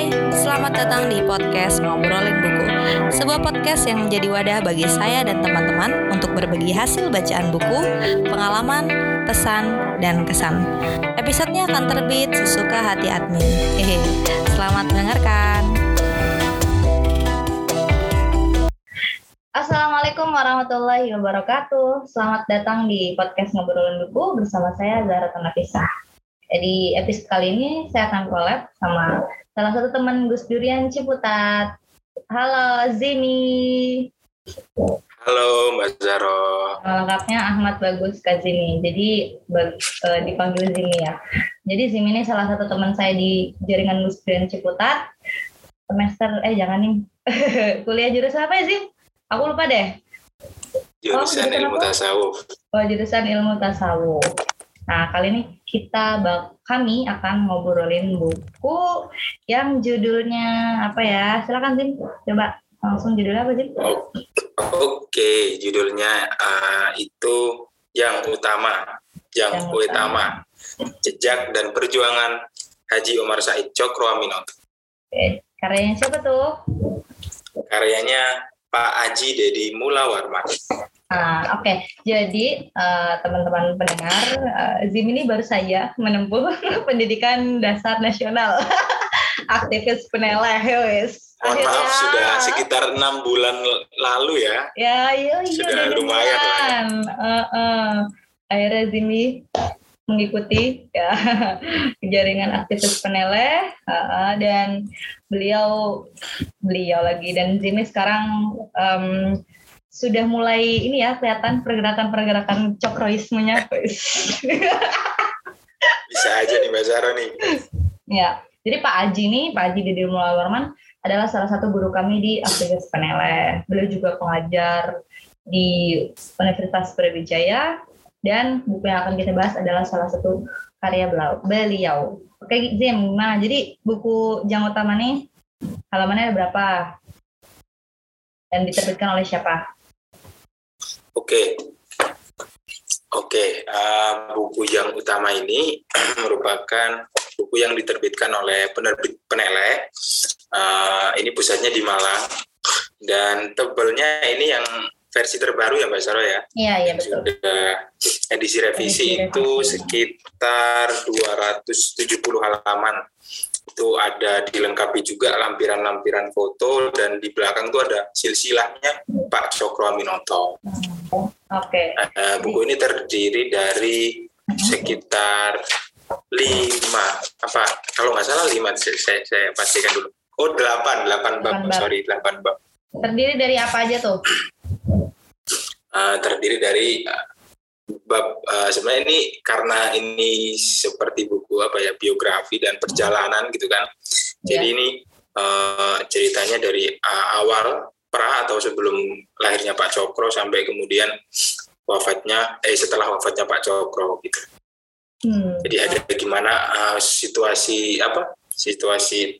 Hai, selamat datang di podcast Ngobrolin Buku. Sebuah podcast yang menjadi wadah bagi saya dan teman-teman Untuk berbagi hasil bacaan buku, pengalaman, pesan, dan kesan. Episodenya akan terbit sesuka hati admin. Hehe, selamat mendengarkan. Assalamualaikum warahmatullahi wabarakatuh. Selamat datang di podcast Ngobrolin Buku bersama saya Zara Tanafisa di episode kali ini saya akan collab sama salah satu teman Gus Durian Ciputat. Halo Zimi. Halo Mbak Zaro. Lengkapnya Ahmad Bagus Kazimi. Jadi uh, dipanggil Zimi ya. Jadi Zimi ini salah satu teman saya di jaringan Gus Durian Ciputat. Semester eh jangan nih. Kuliah jurusan apa ya Zim? Aku lupa deh. Jurusan oh, ilmu tasawuf. Oh, jurusan ilmu tasawuf. Nah, kali ini kita bak kami akan ngobrolin buku yang judulnya apa ya? Silakan Zim, coba langsung judulnya apa Zim? Oke, judulnya uh, itu yang utama, yang, yang utama. utama, jejak dan perjuangan Haji Umar Said Cokro Aminoto. Oke, karyanya siapa tuh? Karyanya Pak Haji Dedi Mula Warman. Uh, Oke, okay. jadi uh, teman-teman pendengar, uh, Zim ini baru saja menempuh pendidikan dasar nasional, aktivis peneleh, wes. Mohon maaf, sudah sekitar enam bulan lalu ya. Ya, iya, iya. Sudah lumayan lah. Ya. Uh, uh. Akhirnya Zimi mengikuti ya jaringan aktivis peneleh uh, dan beliau beliau lagi dan Zimi sekarang um, sudah mulai ini ya kelihatan pergerakan-pergerakan cokroismenya. Bisa aja nih Mbak Zara nih. Ya, jadi Pak Aji nih, Pak Aji Didi Warman adalah salah satu guru kami di aktivis Penele. Beliau juga pengajar di Universitas Brawijaya dan buku yang akan kita bahas adalah salah satu karya beliau. Oke, Zim, nah jadi buku Jang Utama nih halamannya ada berapa? Dan diterbitkan oleh siapa? Oke, oke. Uh, buku yang utama ini merupakan buku yang diterbitkan oleh penerbit Penele. Uh, ini pusatnya di Malang dan tebalnya ini yang versi terbaru ya Mbak Saro ya. Iya, iya betul. Sudah edisi revisi edisi itu revisi. sekitar 270 halaman itu ada dilengkapi juga lampiran-lampiran foto dan di belakang itu ada silsilahnya Pak Cokro Aminoto. Oke. Okay. Uh, buku ini terdiri dari sekitar lima apa kalau nggak salah lima saya, saya pastikan dulu. Oh delapan delapan bab, bab. sorry delapan bab. Terdiri dari apa aja tuh? Uh, terdiri dari uh, bab uh, sebenarnya ini karena ini seperti buku apa ya biografi dan perjalanan gitu kan. Jadi yeah. ini uh, ceritanya dari uh, awal pra atau sebelum lahirnya Pak Cokro sampai kemudian wafatnya eh setelah wafatnya Pak Cokro gitu. Hmm. Jadi ada gimana uh, situasi apa situasi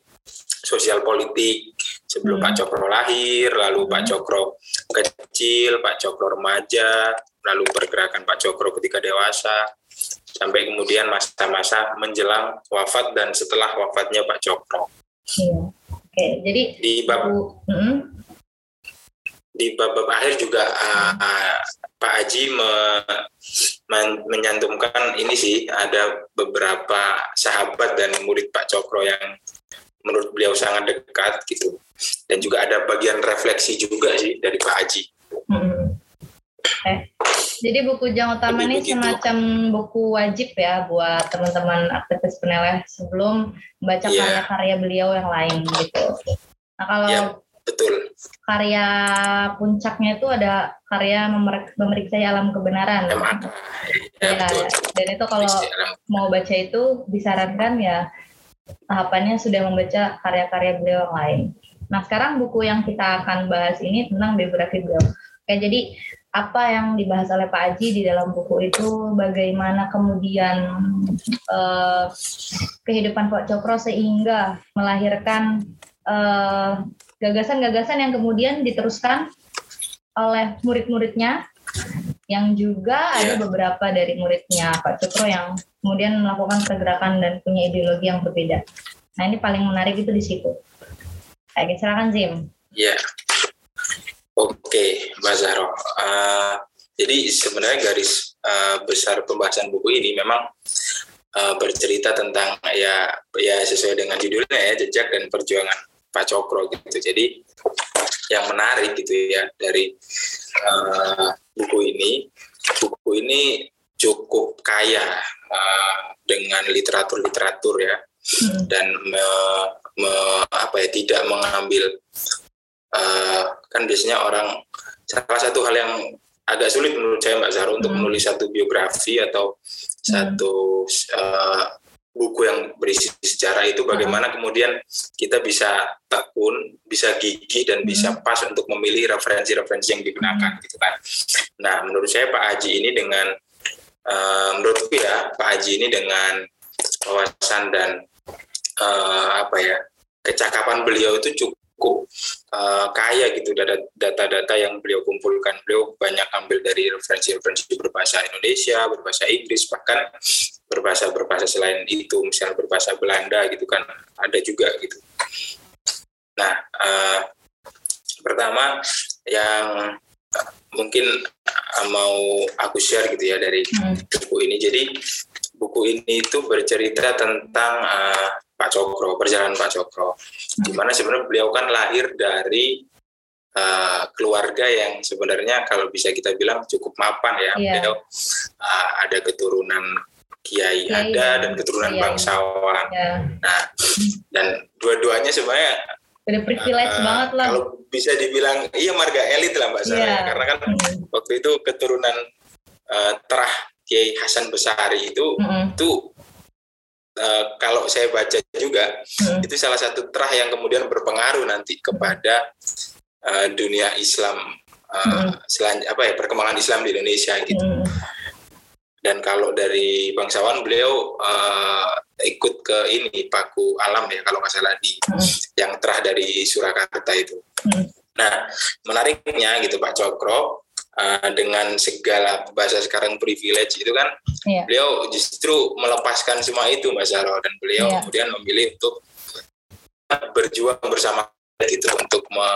sosial politik sebelum hmm. Pak Cokro lahir, lalu Pak hmm. Cokro kecil, Pak Cokro remaja, lalu pergerakan Pak Cokro ketika dewasa, sampai kemudian masa-masa menjelang wafat dan setelah wafatnya Pak Cokro. Iya. Oke, jadi di bab hmm. di bab-bab akhir juga uh, uh, Pak Haji me, men, menyantumkan ini sih ada beberapa sahabat dan murid Pak Cokro yang menurut beliau sangat dekat gitu dan juga ada bagian refleksi juga sih dari Pak Haji. Hmm. Eh, jadi buku Jang Utama ini semacam buku wajib ya buat teman-teman aktivis peneleh sebelum membaca yeah. karya-karya beliau yang lain gitu. Nah kalau yeah, betul. karya puncaknya itu ada karya memeriksa alam kebenaran. Ya, ya, ya. Dan itu kalau mau baca itu disarankan ya tahapannya sudah membaca karya-karya beliau yang lain. Nah sekarang buku yang kita akan bahas ini tentang biografi beliau. Oke, jadi apa yang dibahas oleh Pak Aji di dalam buku itu bagaimana kemudian uh, kehidupan Pak Cokro sehingga melahirkan uh, gagasan-gagasan yang kemudian diteruskan oleh murid-muridnya yang juga ada iya. beberapa dari muridnya Pak Cokro yang kemudian melakukan pergerakan dan punya ideologi yang berbeda. Nah ini paling menarik itu di situ. Oke, silakan Zim. Ya, oke, Mbak Zahro. Uh, jadi sebenarnya garis uh, besar pembahasan buku ini memang uh, bercerita tentang ya ya sesuai dengan judulnya ya jejak dan perjuangan Pak Cokro gitu. Jadi yang menarik gitu ya dari uh, buku ini, buku ini cukup kaya uh, dengan literatur-literatur ya hmm. dan me, me, apa ya tidak mengambil uh, kan biasanya orang salah satu hal yang agak sulit menurut saya Mbak Zahra untuk hmm. menulis satu biografi atau hmm. satu uh, buku yang berisi sejarah itu bagaimana hmm. kemudian kita bisa tekun, bisa gigi dan bisa pas untuk memilih referensi-referensi yang digunakan gitu kan. Nah, menurut saya Pak Haji ini dengan uh, menurutku ya Pak Haji ini dengan wawasan dan uh, apa ya kecakapan beliau itu cukup uh, kaya gitu data-data yang beliau kumpulkan. Beliau banyak ambil dari referensi-referensi berbahasa Indonesia, berbahasa Inggris, bahkan berbahasa-berbahasa selain itu, misalnya berbahasa Belanda gitu kan, ada juga gitu. Nah, uh, pertama yang mungkin mau aku share gitu ya dari hmm. buku ini. Jadi buku ini itu bercerita tentang uh, Pak Cokro, perjalanan Pak Cokro. Hmm. Di mana sebenarnya beliau kan lahir dari uh, keluarga yang sebenarnya kalau bisa kita bilang cukup mapan ya. Yeah. Beliau uh, ada keturunan kiai yeah, ada yeah. dan keturunan yeah, bangsawan. Yeah. Nah, dan dua-duanya sebenarnya udah privilege uh, banget lah. Kalau bisa dibilang iya marga elit lah Mbak Sarah, yeah. karena kan mm. waktu itu keturunan uh, terah Kiai Hasan Besari itu mm. itu uh, kalau saya baca juga hmm. itu salah satu terah yang kemudian berpengaruh nanti kepada uh, dunia Islam uh, hmm. selan apa ya perkembangan Islam di Indonesia gitu. Hmm. Dan kalau dari bangsawan beliau uh, ikut ke ini Paku Alam ya kalau nggak salah di hmm. yang terah dari Surakarta itu. Hmm. Nah menariknya gitu Pak Cokro uh, dengan segala bahasa sekarang privilege itu kan yeah. beliau justru melepaskan semua itu Mbak Zaro dan beliau yeah. kemudian memilih untuk berjuang bersama gitu untuk me,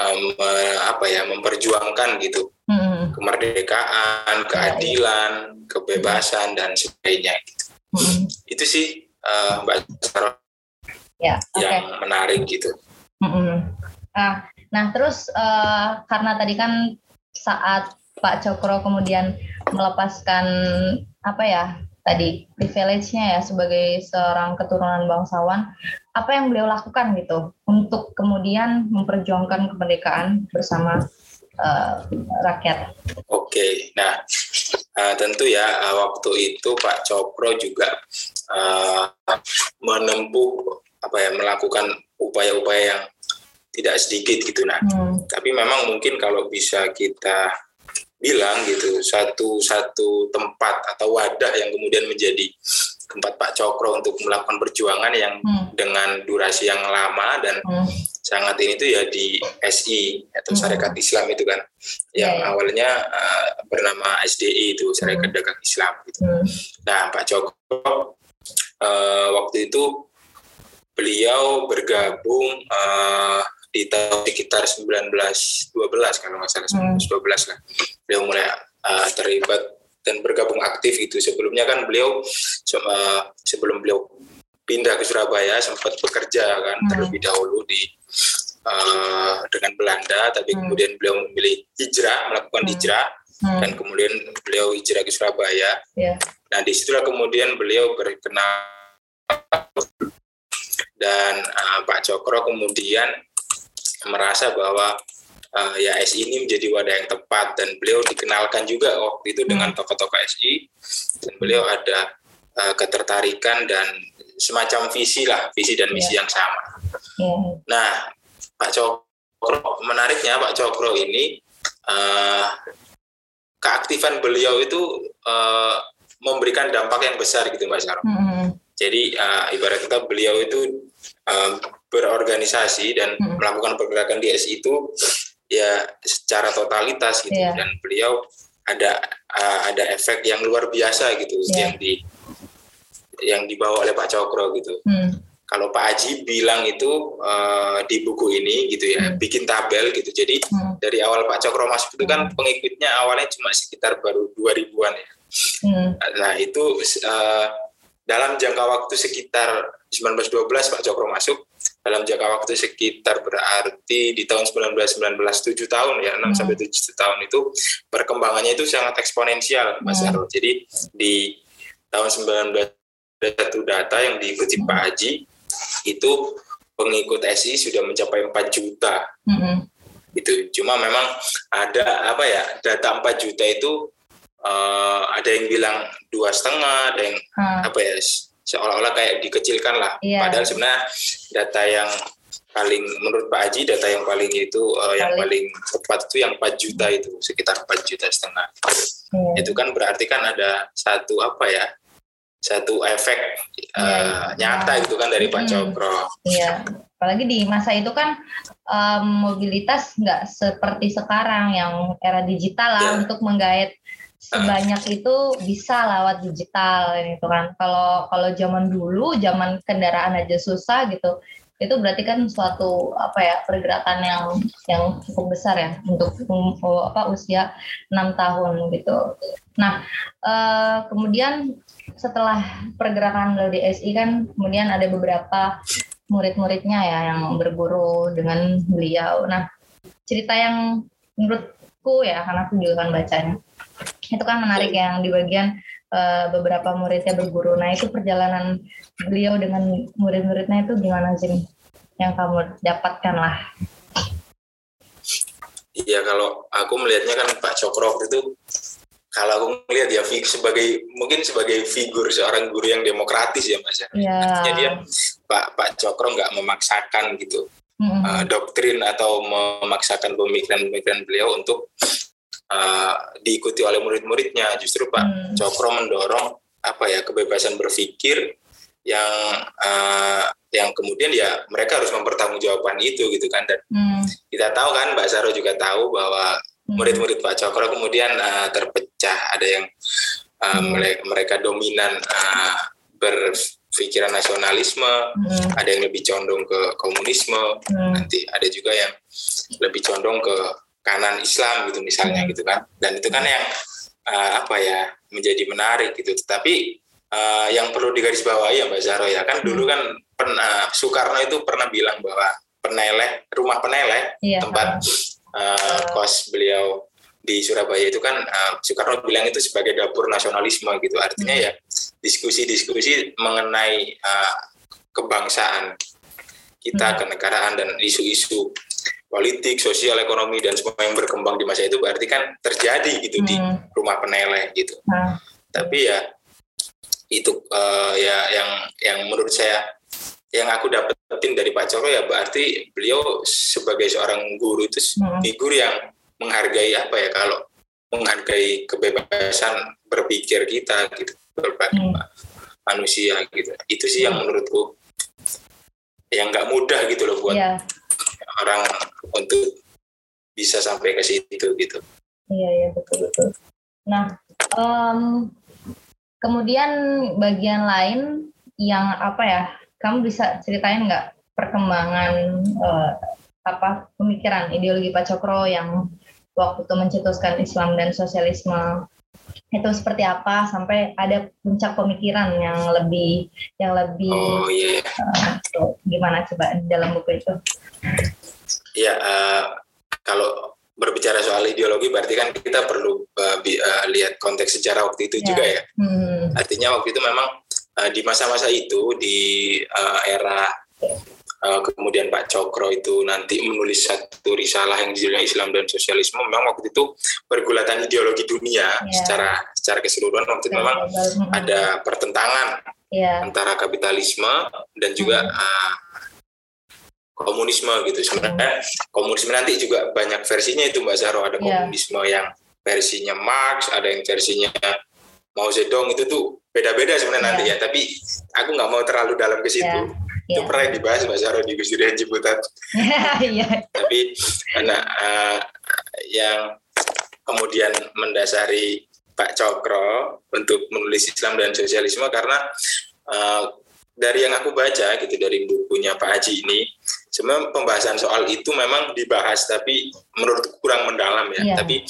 um, me, apa ya memperjuangkan gitu mm. kemerdekaan, iya, iya. keadilan, yeah. kebebasan dan sebagainya gitu. Mm. Itu sih uh, Mbak Zaro yeah, okay. yang menarik gitu. Mm -hmm. Nah, nah terus uh, karena tadi kan saat Pak Cokro kemudian melepaskan apa ya tadi privilege-nya ya sebagai seorang keturunan bangsawan, apa yang beliau lakukan gitu untuk kemudian memperjuangkan kemerdekaan bersama uh, rakyat. Oke, nah uh, tentu ya uh, waktu itu Pak Cokro juga uh, menempuh apa ya melakukan upaya-upaya yang tidak sedikit gitu nah hmm. tapi memang mungkin kalau bisa kita bilang gitu satu satu tempat atau wadah yang kemudian menjadi tempat Pak Cokro untuk melakukan perjuangan yang hmm. dengan durasi yang lama dan hmm. sangat ini tuh ya di SI atau hmm. Syarikat Islam itu kan yang yeah. Ya. awalnya uh, bernama SDI itu Syarikat hmm. Dagang Islam gitu. Hmm. Nah Pak Cokro uh, waktu itu beliau bergabung uh, di tahun sekitar 1912 kalau nggak salah 1912 hmm. lah beliau mulai uh, terlibat dan bergabung aktif itu sebelumnya kan beliau uh, sebelum beliau pindah ke Surabaya sempat bekerja kan hmm. terlebih dahulu di uh, dengan Belanda tapi hmm. kemudian beliau memilih hijrah melakukan hmm. hijrah hmm. dan kemudian beliau hijrah ke Surabaya yeah. nah di situlah kemudian beliau berkenal dan uh, Pak Cokro kemudian merasa bahwa uh, ya SI ini menjadi wadah yang tepat dan beliau dikenalkan juga waktu itu dengan hmm. tokoh-tokoh SI dan beliau ada uh, ketertarikan dan semacam visi lah visi dan misi yeah. yang sama. Yeah. Nah Pak Cokro menariknya Pak Cokro ini uh, keaktifan beliau itu uh, memberikan dampak yang besar gitu Mbak Syaro. Mm -hmm. Jadi uh, ibarat kata beliau itu uh, berorganisasi dan hmm. melakukan pergerakan di SI itu ya secara totalitas gitu yeah. dan beliau ada uh, ada efek yang luar biasa gitu yeah. yang di yang dibawa oleh Pak Cokro gitu. Hmm. kalau Pak Aji bilang itu uh, di buku ini gitu ya, hmm. bikin tabel gitu. Jadi hmm. dari awal Pak Cokro masuk itu kan hmm. pengikutnya awalnya cuma sekitar baru 2000-an ya. Hmm. Nah, itu uh, dalam jangka waktu sekitar 1912 Pak Cokro masuk, dalam jangka waktu sekitar berarti di tahun 1919 7 tahun ya, 6 hmm. sampai 7 tahun itu perkembangannya itu sangat eksponensial Mas hmm. Jadi di tahun 19 satu data yang diikuti Pak Haji itu pengikut SI sudah mencapai 4 juta. Mm-hmm. Itu cuma memang ada apa ya data 4 juta itu uh, ada yang bilang dua setengah, ada yang hmm. apa ya seolah-olah kayak dikecilkan lah. Yeah. Padahal sebenarnya data yang paling menurut Pak Haji data yang paling itu uh, yang paling tepat itu yang 4 juta itu sekitar 4 juta setengah. Yeah. Itu kan berarti kan ada satu apa ya satu efek ya, uh, nyata gitu kan dari Pak hmm, Cokro. Iya, apalagi di masa itu kan um, mobilitas nggak seperti sekarang yang era digital lah ya. untuk menggait sebanyak itu bisa lewat digital itu kan. Kalau kalau zaman dulu, zaman kendaraan aja susah gitu, itu berarti kan suatu apa ya pergerakan yang yang cukup besar ya untuk um, apa usia enam tahun gitu. Nah uh, kemudian setelah pergerakan di SI kan kemudian ada beberapa murid-muridnya ya yang berguru dengan beliau. Nah cerita yang menurutku ya karena aku juga kan bacanya itu kan menarik yang di bagian uh, beberapa muridnya berguru. Nah itu perjalanan beliau dengan murid-muridnya itu gimana sih yang kamu dapatkan lah? Iya kalau aku melihatnya kan Pak Cokro itu kalau aku melihat ya sebagai mungkin sebagai figur seorang guru yang demokratis ya mas ya. Yeah. Artinya dia Pak Pak Cokro nggak memaksakan gitu mm-hmm. uh, doktrin atau memaksakan pemikiran-pemikiran beliau untuk uh, diikuti oleh murid-muridnya. Justru Pak mm. Cokro mendorong apa ya kebebasan berpikir yang uh, yang kemudian ya mereka harus mempertanggungjawabkan itu gitu kan dan hmm. kita tahu kan Mbak Saro juga tahu bahwa hmm. murid-murid Pak Cokro kemudian uh, terpecah ada yang uh, hmm. mereka dominan uh, berpikiran nasionalisme hmm. ada yang lebih condong ke komunisme hmm. nanti ada juga yang lebih condong ke kanan Islam gitu misalnya hmm. gitu kan dan itu kan yang uh, apa ya menjadi menarik gitu tetapi uh, yang perlu digarisbawahi ya Mbak Zaro ya kan dulu kan pernah Soekarno itu pernah bilang bahwa peneleh rumah peneleh iya. tempat uh, kos beliau di Surabaya itu kan uh, Soekarno bilang itu sebagai dapur nasionalisme gitu artinya hmm. ya diskusi-diskusi mengenai uh, kebangsaan kita hmm. kenegaraan dan isu-isu politik, sosial, ekonomi dan semua yang berkembang di masa itu berarti kan terjadi gitu hmm. di rumah peneleh gitu. Hmm. Tapi ya itu uh, ya yang yang menurut saya yang aku dapetin dari Pak Cokro ya berarti beliau sebagai seorang guru itu hmm. figur yang menghargai apa ya kalau menghargai kebebasan berpikir kita gitu berbagai hmm. manusia gitu itu sih yang menurutku yang nggak mudah gitu loh buat yeah. orang untuk bisa sampai ke situ gitu iya iya betul betul nah um, Kemudian bagian lain yang apa ya? Kamu bisa ceritain nggak perkembangan uh, apa pemikiran ideologi Pak Cokro yang waktu itu mencetuskan Islam dan sosialisme itu seperti apa sampai ada puncak pemikiran yang lebih yang lebih oh, yeah. Iya. uh, gimana coba dalam buku itu? Ya uh, kalau berbicara soal ideologi berarti kan kita perlu uh, bi, uh, lihat konteks sejarah waktu itu yeah. juga ya. Hmm. Artinya waktu itu memang uh, di masa-masa itu di uh, era uh, kemudian Pak Cokro itu nanti menulis satu risalah yang judulnya Islam dan Sosialisme memang waktu itu pergulatan ideologi dunia yeah. secara secara keseluruhan waktu itu memang hmm. ada pertentangan yeah. antara kapitalisme dan juga uh, komunisme gitu sebenarnya komunisme nanti juga banyak versinya itu Mbak Zaro ada yeah. komunisme yang versinya Marx ada yang versinya Mao Zedong itu tuh beda-beda sebenarnya yeah. nanti ya tapi aku nggak mau terlalu dalam ke situ yeah. Itu yeah. pernah dibahas Mbak Zaro di Gus Durian Ciputat yeah. tapi karena uh, yang kemudian mendasari Pak Cokro untuk menulis Islam dan sosialisme karena uh, dari yang aku baca gitu dari bukunya Pak Haji ini sebenarnya pembahasan soal itu memang dibahas tapi menurut kurang mendalam ya. Yeah. Tapi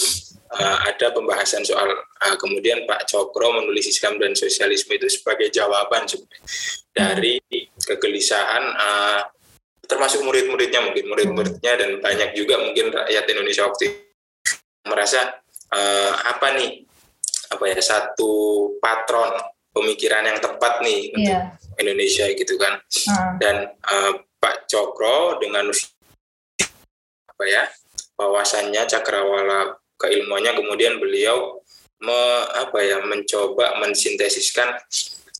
uh, ada pembahasan soal uh, kemudian Pak Cokro menulis Islam dan sosialisme itu sebagai jawaban sebenarnya dari kegelisahan uh, termasuk murid-muridnya mungkin murid-muridnya dan banyak juga mungkin rakyat Indonesia waktu itu merasa uh, apa nih apa ya satu patron pemikiran yang tepat nih untuk yeah. Indonesia gitu kan uh. dan uh, Pak Cokro dengan apa ya wawasannya cakrawala keilmuannya kemudian beliau me, apa ya mencoba mensintesiskan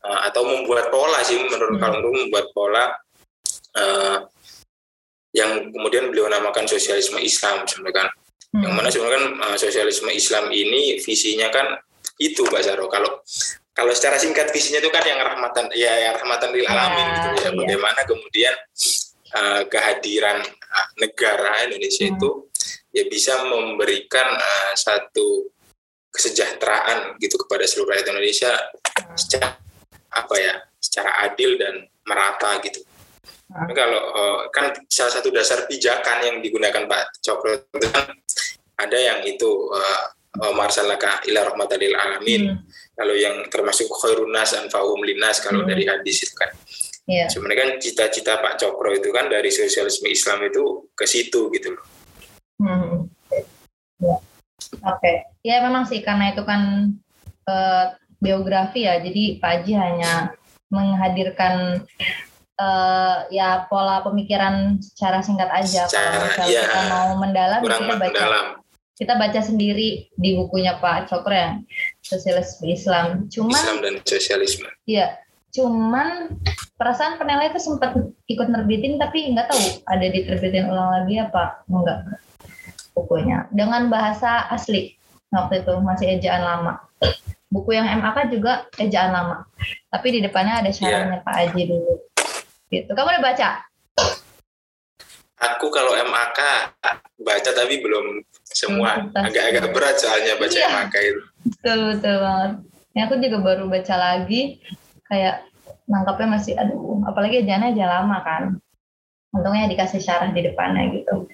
uh, atau membuat pola sih menurut hmm. kalau membuat pola uh, yang kemudian beliau namakan sosialisme Islam sebenarnya kan hmm. yang mana sebenarnya kan uh, sosialisme Islam ini visinya kan itu Mbak Zaro kalau kalau secara singkat visinya itu kan yang rahmatan ya yang rahmatan lil alamin ya, gitu ya iya. bagaimana kemudian uh, kehadiran negara Indonesia hmm. itu ya bisa memberikan uh, satu kesejahteraan gitu kepada seluruh rakyat Indonesia secara apa ya secara adil dan merata gitu. Hmm. Kalau uh, kan salah satu dasar pijakan yang digunakan Pak Cokro itu kan ada yang itu uh, marsalaka ila rahmatalil alamin. Hmm. Kalau yang termasuk khairunas anfa'um linas kalau hmm. dari hadis itu kan. Yeah. Sebenarnya kan cita-cita Pak Cokro itu kan dari sosialisme Islam itu ke situ gitu loh. Hmm. Ya. Oke, okay. ya memang sih karena itu kan uh, biografi ya, jadi Pak Haji hanya menghadirkan uh, ya pola pemikiran secara singkat aja. Secara, Kalau ya, kita mau mendalam, kita baca mendalam. kita baca sendiri di bukunya Pak Cokro ya, Sosialisme Islam. Cuman Islam dan Sosialisme. Iya, cuman perasaan penilai itu sempat ikut nerbitin tapi nggak tahu ada diterbitin ulang lagi apa enggak bukunya dengan bahasa asli waktu itu masih ejaan lama. Buku yang MAK juga ejaan lama, tapi di depannya ada syaratnya yeah. Pak Aji dulu. Gitu. Kamu udah baca? Aku kalau MAK baca tapi belum semua. Agak-agak berat soalnya baca yeah. MAK itu. Betul betul banget. Ya, aku juga baru baca lagi, kayak nangkapnya masih aduh, apalagi ejaannya aja lama kan untungnya dikasih syarah di depannya gitu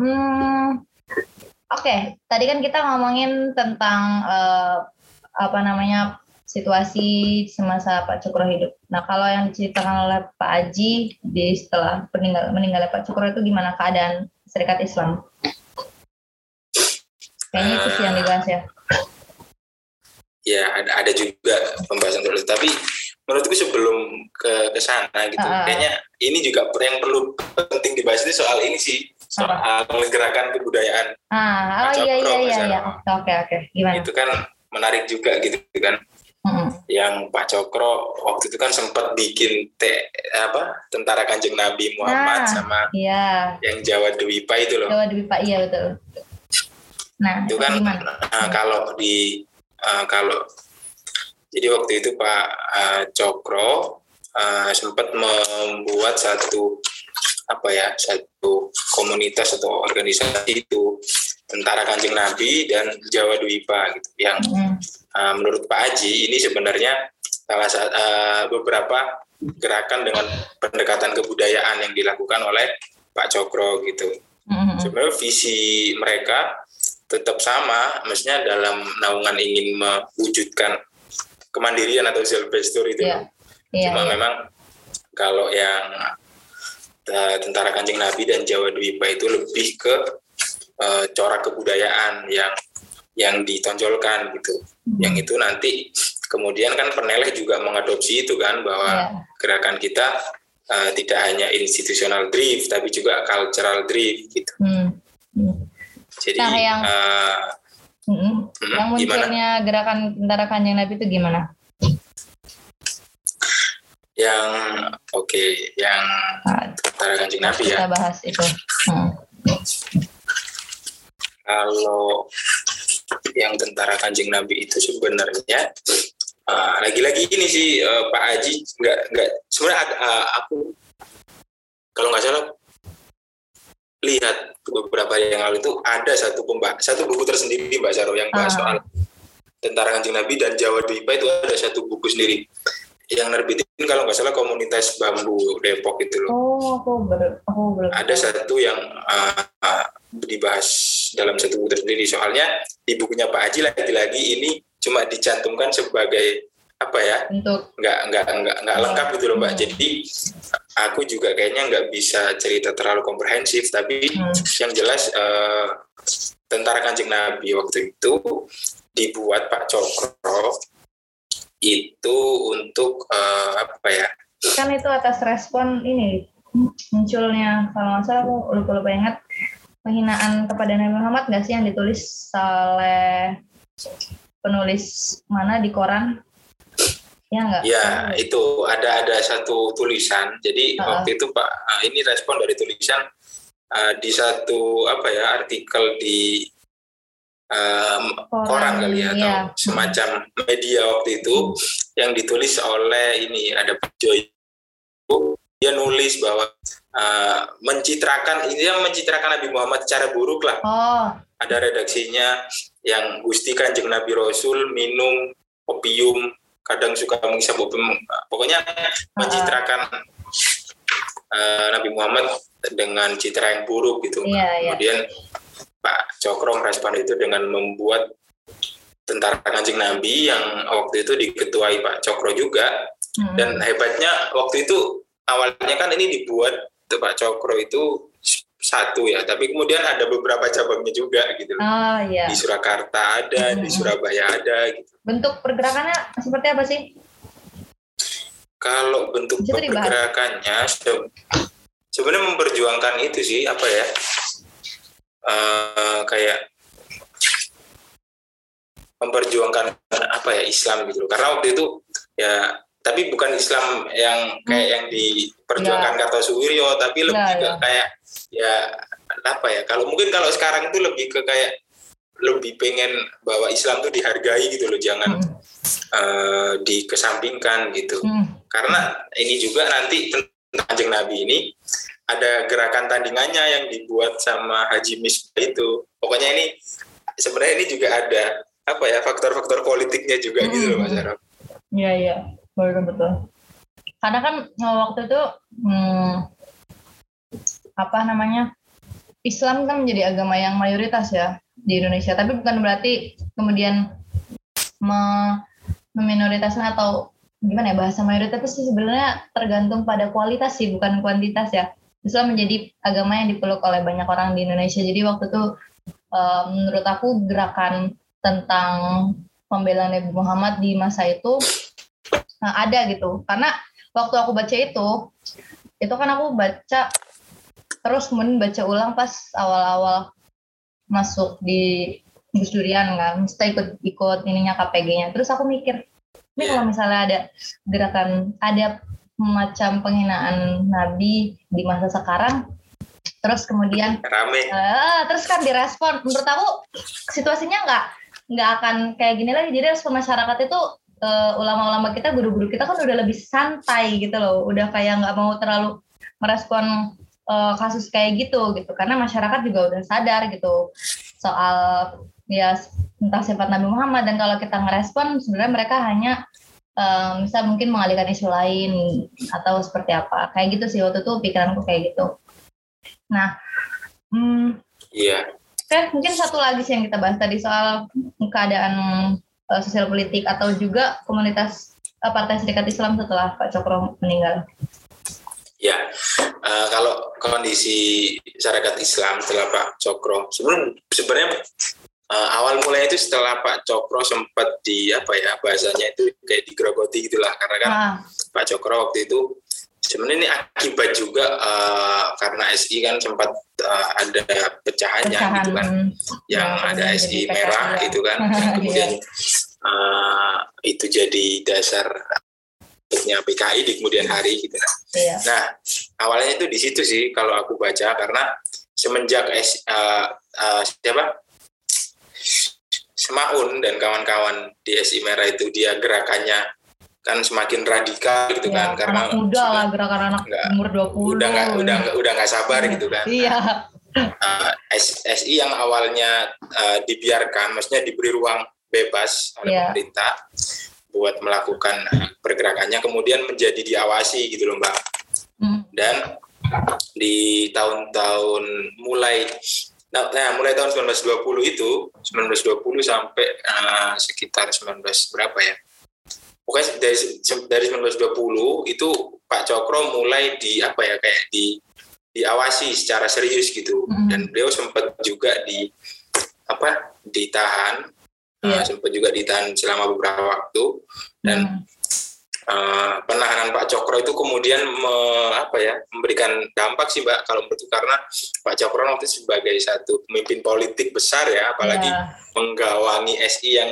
hmm, oke okay. tadi kan kita ngomongin tentang uh, apa namanya situasi semasa Pak Cokro hidup. Nah kalau yang diceritakan oleh Pak Aji di setelah meninggal meninggalnya Pak Cokro itu gimana keadaan Serikat Islam? Kayaknya itu sih yang dibahas ya. Ya ada, ada juga pembahasan terus tapi menurutku sebelum ke ke sana gitu uh, kayaknya ini juga yang perlu penting dibahas itu soal ini sih soal apa? gerakan kebudayaan ah oh iya iya iya, iya. oke oke gimana itu kan menarik juga gitu kan hmm. yang Pak Cokro waktu itu kan sempat bikin te, apa tentara kanjeng Nabi Muhammad nah, sama iya. yang Jawa Dwipa itu loh Jawa Dwipa iya betul nah itu kan Nah, kalau di uh, kalau jadi waktu itu Pak uh, Cokro uh, sempat membuat satu apa ya satu komunitas atau organisasi itu tentara kanjeng Nabi dan Jawa Dwipa gitu yang mm. uh, menurut Pak Aji ini sebenarnya salah satu uh, beberapa gerakan dengan pendekatan kebudayaan yang dilakukan oleh Pak Cokro gitu. Mm-hmm. Sebenarnya visi mereka tetap sama, maksudnya dalam naungan ingin mewujudkan kemandirian atau self gesture itu. Yeah. Yeah, Cuma yeah. memang kalau yang uh, tentara kancing Nabi dan Jawa Dwipa itu lebih ke uh, corak kebudayaan yang yang ditonjolkan gitu. Hmm. Yang itu nanti kemudian kan peneleh juga mengadopsi itu kan bahwa yeah. gerakan kita uh, tidak hanya institutional drift tapi juga cultural drift gitu. Hmm. Hmm. Jadi nah, yang, uh, Hmm. Hmm, yang munculnya gimana? gerakan tentara kanjeng Nabi itu gimana? Yang oke, okay, yang tentara kanjeng Nabi ya. Kita bahas itu. Hmm. Kalau yang tentara kanjeng Nabi itu sebenarnya uh, lagi-lagi ini sih uh, Pak Haji nggak nggak sebenarnya uh, aku kalau nggak salah lihat beberapa yang lalu itu ada satu pembah satu buku tersendiri Mbak Zaro yang bahas uh. soal tentara kanjeng Nabi dan Jawa Dwipa itu ada satu buku sendiri yang nerbitin kalau nggak salah komunitas bambu Depok itu loh. Oh, aku ber, aku belum. Ada satu yang uh, uh, dibahas dalam satu buku tersendiri. Soalnya di bukunya Pak Haji lagi-lagi ini cuma dicantumkan sebagai apa ya? Untuk nggak nggak nggak nggak lengkap gitu loh Mbak. Hmm. Jadi aku juga kayaknya nggak bisa cerita terlalu komprehensif. Tapi hmm. yang jelas uh, tentara kanjeng Nabi waktu itu dibuat Pak Cokro itu untuk uh, apa ya? Kan itu atas respon ini munculnya kalau nggak salah aku lupa lupa ingat penghinaan kepada Nabi Muhammad nggak sih yang ditulis oleh penulis mana di koran? Ya nggak? Ya itu ada ada satu tulisan. Jadi uh waktu itu Pak uh, ini respon dari tulisan uh, di satu apa ya artikel di um, koran, kali ya atau iya. semacam media waktu itu yang ditulis oleh ini ada Pak Joy dia nulis bahwa uh, mencitrakan ini yang mencitrakan Nabi Muhammad secara buruk lah oh. ada redaksinya yang Gusti Kanjeng Nabi Rasul minum opium kadang suka menghisap opium pokoknya mencitrakan uh, Nabi Muhammad dengan citra yang buruk gitu yeah, iya. kemudian yeah Pak Cokro merespon itu dengan membuat tentara kanjeng Nabi yang waktu itu diketuai Pak Cokro juga hmm. dan hebatnya waktu itu awalnya kan ini dibuat Pak Cokro itu satu ya tapi kemudian ada beberapa cabangnya juga gitu oh, iya. di Surakarta ada hmm. di Surabaya ada gitu bentuk pergerakannya seperti apa sih kalau bentuk pergerakannya sebenarnya memperjuangkan itu sih apa ya uh, kayak memperjuangkan apa ya Islam gitu karena waktu itu ya tapi bukan Islam yang kayak yang diperjuangkan ya. Kartosuwiryo tapi lebih ya, ke ya. kayak ya apa ya kalau mungkin kalau sekarang itu lebih ke kayak lebih pengen bahwa Islam tuh dihargai gitu loh jangan hmm. uh, dikesampingkan gitu hmm. karena ini juga nanti tentang Nabi ini ada gerakan tandingannya yang dibuat sama Haji Misbah itu. Pokoknya ini sebenarnya ini juga ada apa ya faktor-faktor politiknya juga hmm. gitu loh Mas. Arab. Iya iya, betul betul. Karena kan eh, waktu itu hmm, apa namanya Islam kan menjadi agama yang mayoritas ya di Indonesia. Tapi bukan berarti kemudian me meminoritaskan atau gimana ya bahasa mayoritas itu sebenarnya tergantung pada kualitas sih bukan kuantitas ya Islam menjadi agama yang dipeluk oleh banyak orang di Indonesia. Jadi waktu itu uh, menurut aku gerakan tentang pembelaan Nabi Muhammad di masa itu uh, ada gitu. Karena waktu aku baca itu, itu kan aku baca terus kemudian baca ulang pas awal-awal masuk di Gus Durian kan, mesti ikut ikut ininya KPG-nya. Terus aku mikir, ini kalau misalnya ada gerakan ada macam penghinaan Nabi di masa sekarang. Terus kemudian rame. Uh, terus kan direspon. Menurut aku situasinya nggak nggak akan kayak gini lagi. Jadi respon masyarakat itu uh, ulama-ulama kita guru-guru kita kan udah lebih santai gitu loh. Udah kayak nggak mau terlalu merespon uh, kasus kayak gitu gitu. Karena masyarakat juga udah sadar gitu soal ya tentang sifat Nabi Muhammad. Dan kalau kita ngerespon sebenarnya mereka hanya um, bisa mungkin mengalihkan isu lain atau seperti apa. Kayak gitu sih waktu itu pikiranku kayak gitu. Nah hmm, iya. yeah. mungkin satu lagi sih yang kita bahas tadi soal keadaan uh, sosial politik atau juga komunitas uh, partai serikat Islam setelah Pak Cokro meninggal. Ya, uh, kalau kondisi masyarakat Islam setelah Pak Cokro, sebenarnya sebenarnya uh, awal mulai itu setelah Pak Cokro sempat di apa ya bahasanya itu kayak digerogoti gitulah karena kan ah. Pak Cokro waktu itu sebenarnya ini akibat juga uh, karena SI kan sempat uh, ada pecahannya Pecahan. gitu kan yang ya, ada SI merah gitu kan kemudian uh, itu jadi dasar PKI di kemudian hari gitu kan. Iya. Nah awalnya itu di situ sih kalau aku baca karena semenjak S, uh, uh, siapa Semaun dan kawan-kawan di SI Merah itu dia gerakannya kan semakin radikal gitu ya, kan karena anak muda lah gerakan anak enggak, umur 20 udah nggak udah gak, udah nggak sabar gitu kan iya uh, SI yang awalnya uh, dibiarkan maksudnya diberi ruang bebas oleh yeah. pemerintah buat melakukan pergerakannya kemudian menjadi diawasi gitu loh mbak hmm. dan di tahun-tahun mulai nah, nah mulai tahun 1920 itu 1920 sampai uh, sekitar 19 berapa ya pokoknya dari dari 1920 itu Pak Cokro mulai di apa ya kayak di diawasi secara serius gitu mm. dan beliau sempat juga di apa ditahan yeah. uh, sempat juga ditahan selama beberapa waktu dan mm. Uh, penahanan Pak Cokro itu kemudian me, apa ya memberikan dampak sih Mbak kalau menurut karena Pak Cokro waktu sebagai satu pemimpin politik besar ya apalagi yeah. menggawangi SI yang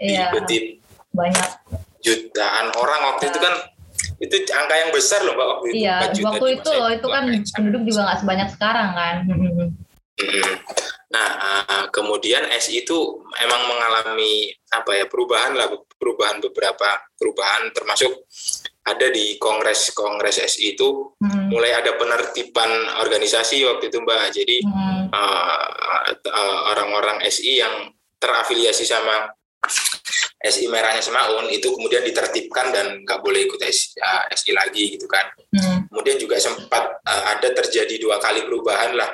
yeah. diikuti banyak jutaan orang waktu yeah. itu kan itu angka yang besar loh mbak waktu itu. Iya, waktu itu loh itu kan penduduk juga nggak sebanyak sekarang kan. Nah, uh, kemudian SI itu emang mengalami apa ya perubahan lah, perubahan beberapa perubahan termasuk ada di kongres kongres SI itu hmm. mulai ada penertiban organisasi waktu itu mbak. Jadi hmm. uh, uh, orang-orang SI yang terafiliasi sama SI merahnya Semaun itu kemudian ditertibkan dan nggak boleh ikut SI, uh, SI lagi gitu kan. Hmm. Kemudian juga sempat uh, ada terjadi dua kali perubahan lah.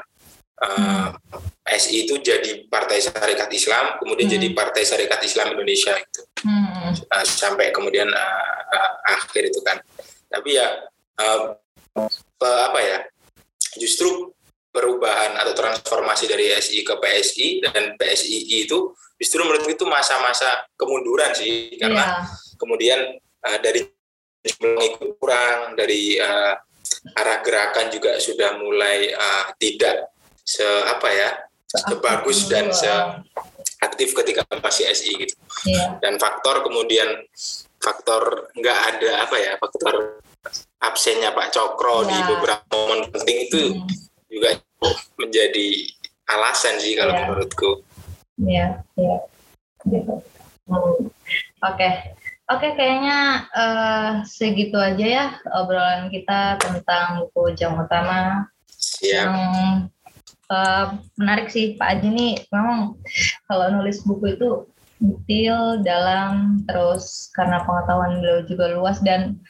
Uh, hmm. SI itu jadi Partai Syarikat Islam, kemudian hmm. jadi Partai Syarikat Islam Indonesia itu hmm. uh, sampai kemudian uh, uh, akhir itu kan. Tapi ya uh, apa ya, justru perubahan atau transformasi dari SI ke PSI dan PSI itu justru menurut itu masa-masa kemunduran sih karena yeah. kemudian uh, dari jumlah kurang dari uh, arah gerakan juga sudah mulai uh, tidak se apa ya sebagus dan se aktif ketika masih SI gitu yeah. dan faktor kemudian faktor nggak ada apa ya faktor absennya Pak Cokro yeah. di iya. beberapa momen penting itu hmm juga menjadi alasan sih kalau yeah. menurutku. Iya, iya. Gitu. Hmm. Oke. Okay. Oke, okay, kayaknya uh, segitu aja ya obrolan kita tentang buku Jam Utama. Siap. Yang uh, menarik sih Pak Aji nih, memang kalau nulis buku itu detail, dalam, terus karena pengetahuan beliau juga luas. Dan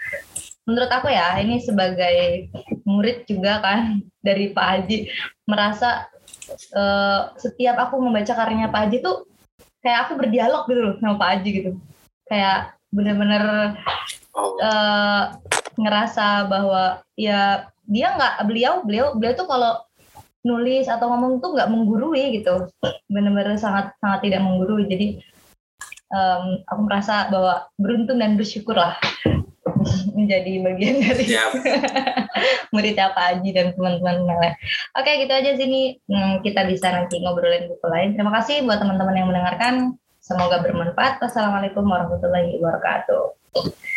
menurut aku ya ini sebagai murid juga kan dari Pak Haji merasa uh, setiap aku membaca karyanya Pak Haji tuh kayak aku berdialog gitu loh sama Pak Haji gitu. Kayak bener-bener uh, ngerasa bahwa ya dia nggak beliau beliau beliau tuh kalau nulis atau ngomong tuh nggak menggurui gitu bener-bener sangat sangat tidak menggurui jadi um, aku merasa bahwa beruntung dan bersyukur lah menjadi bagian dari yep. murid Pak Aji dan teman-teman lain. Oke, gitu aja sini hmm, kita bisa nanti ngobrolin buku lain. Terima kasih buat teman-teman yang mendengarkan. Semoga bermanfaat. Wassalamualaikum warahmatullahi wabarakatuh.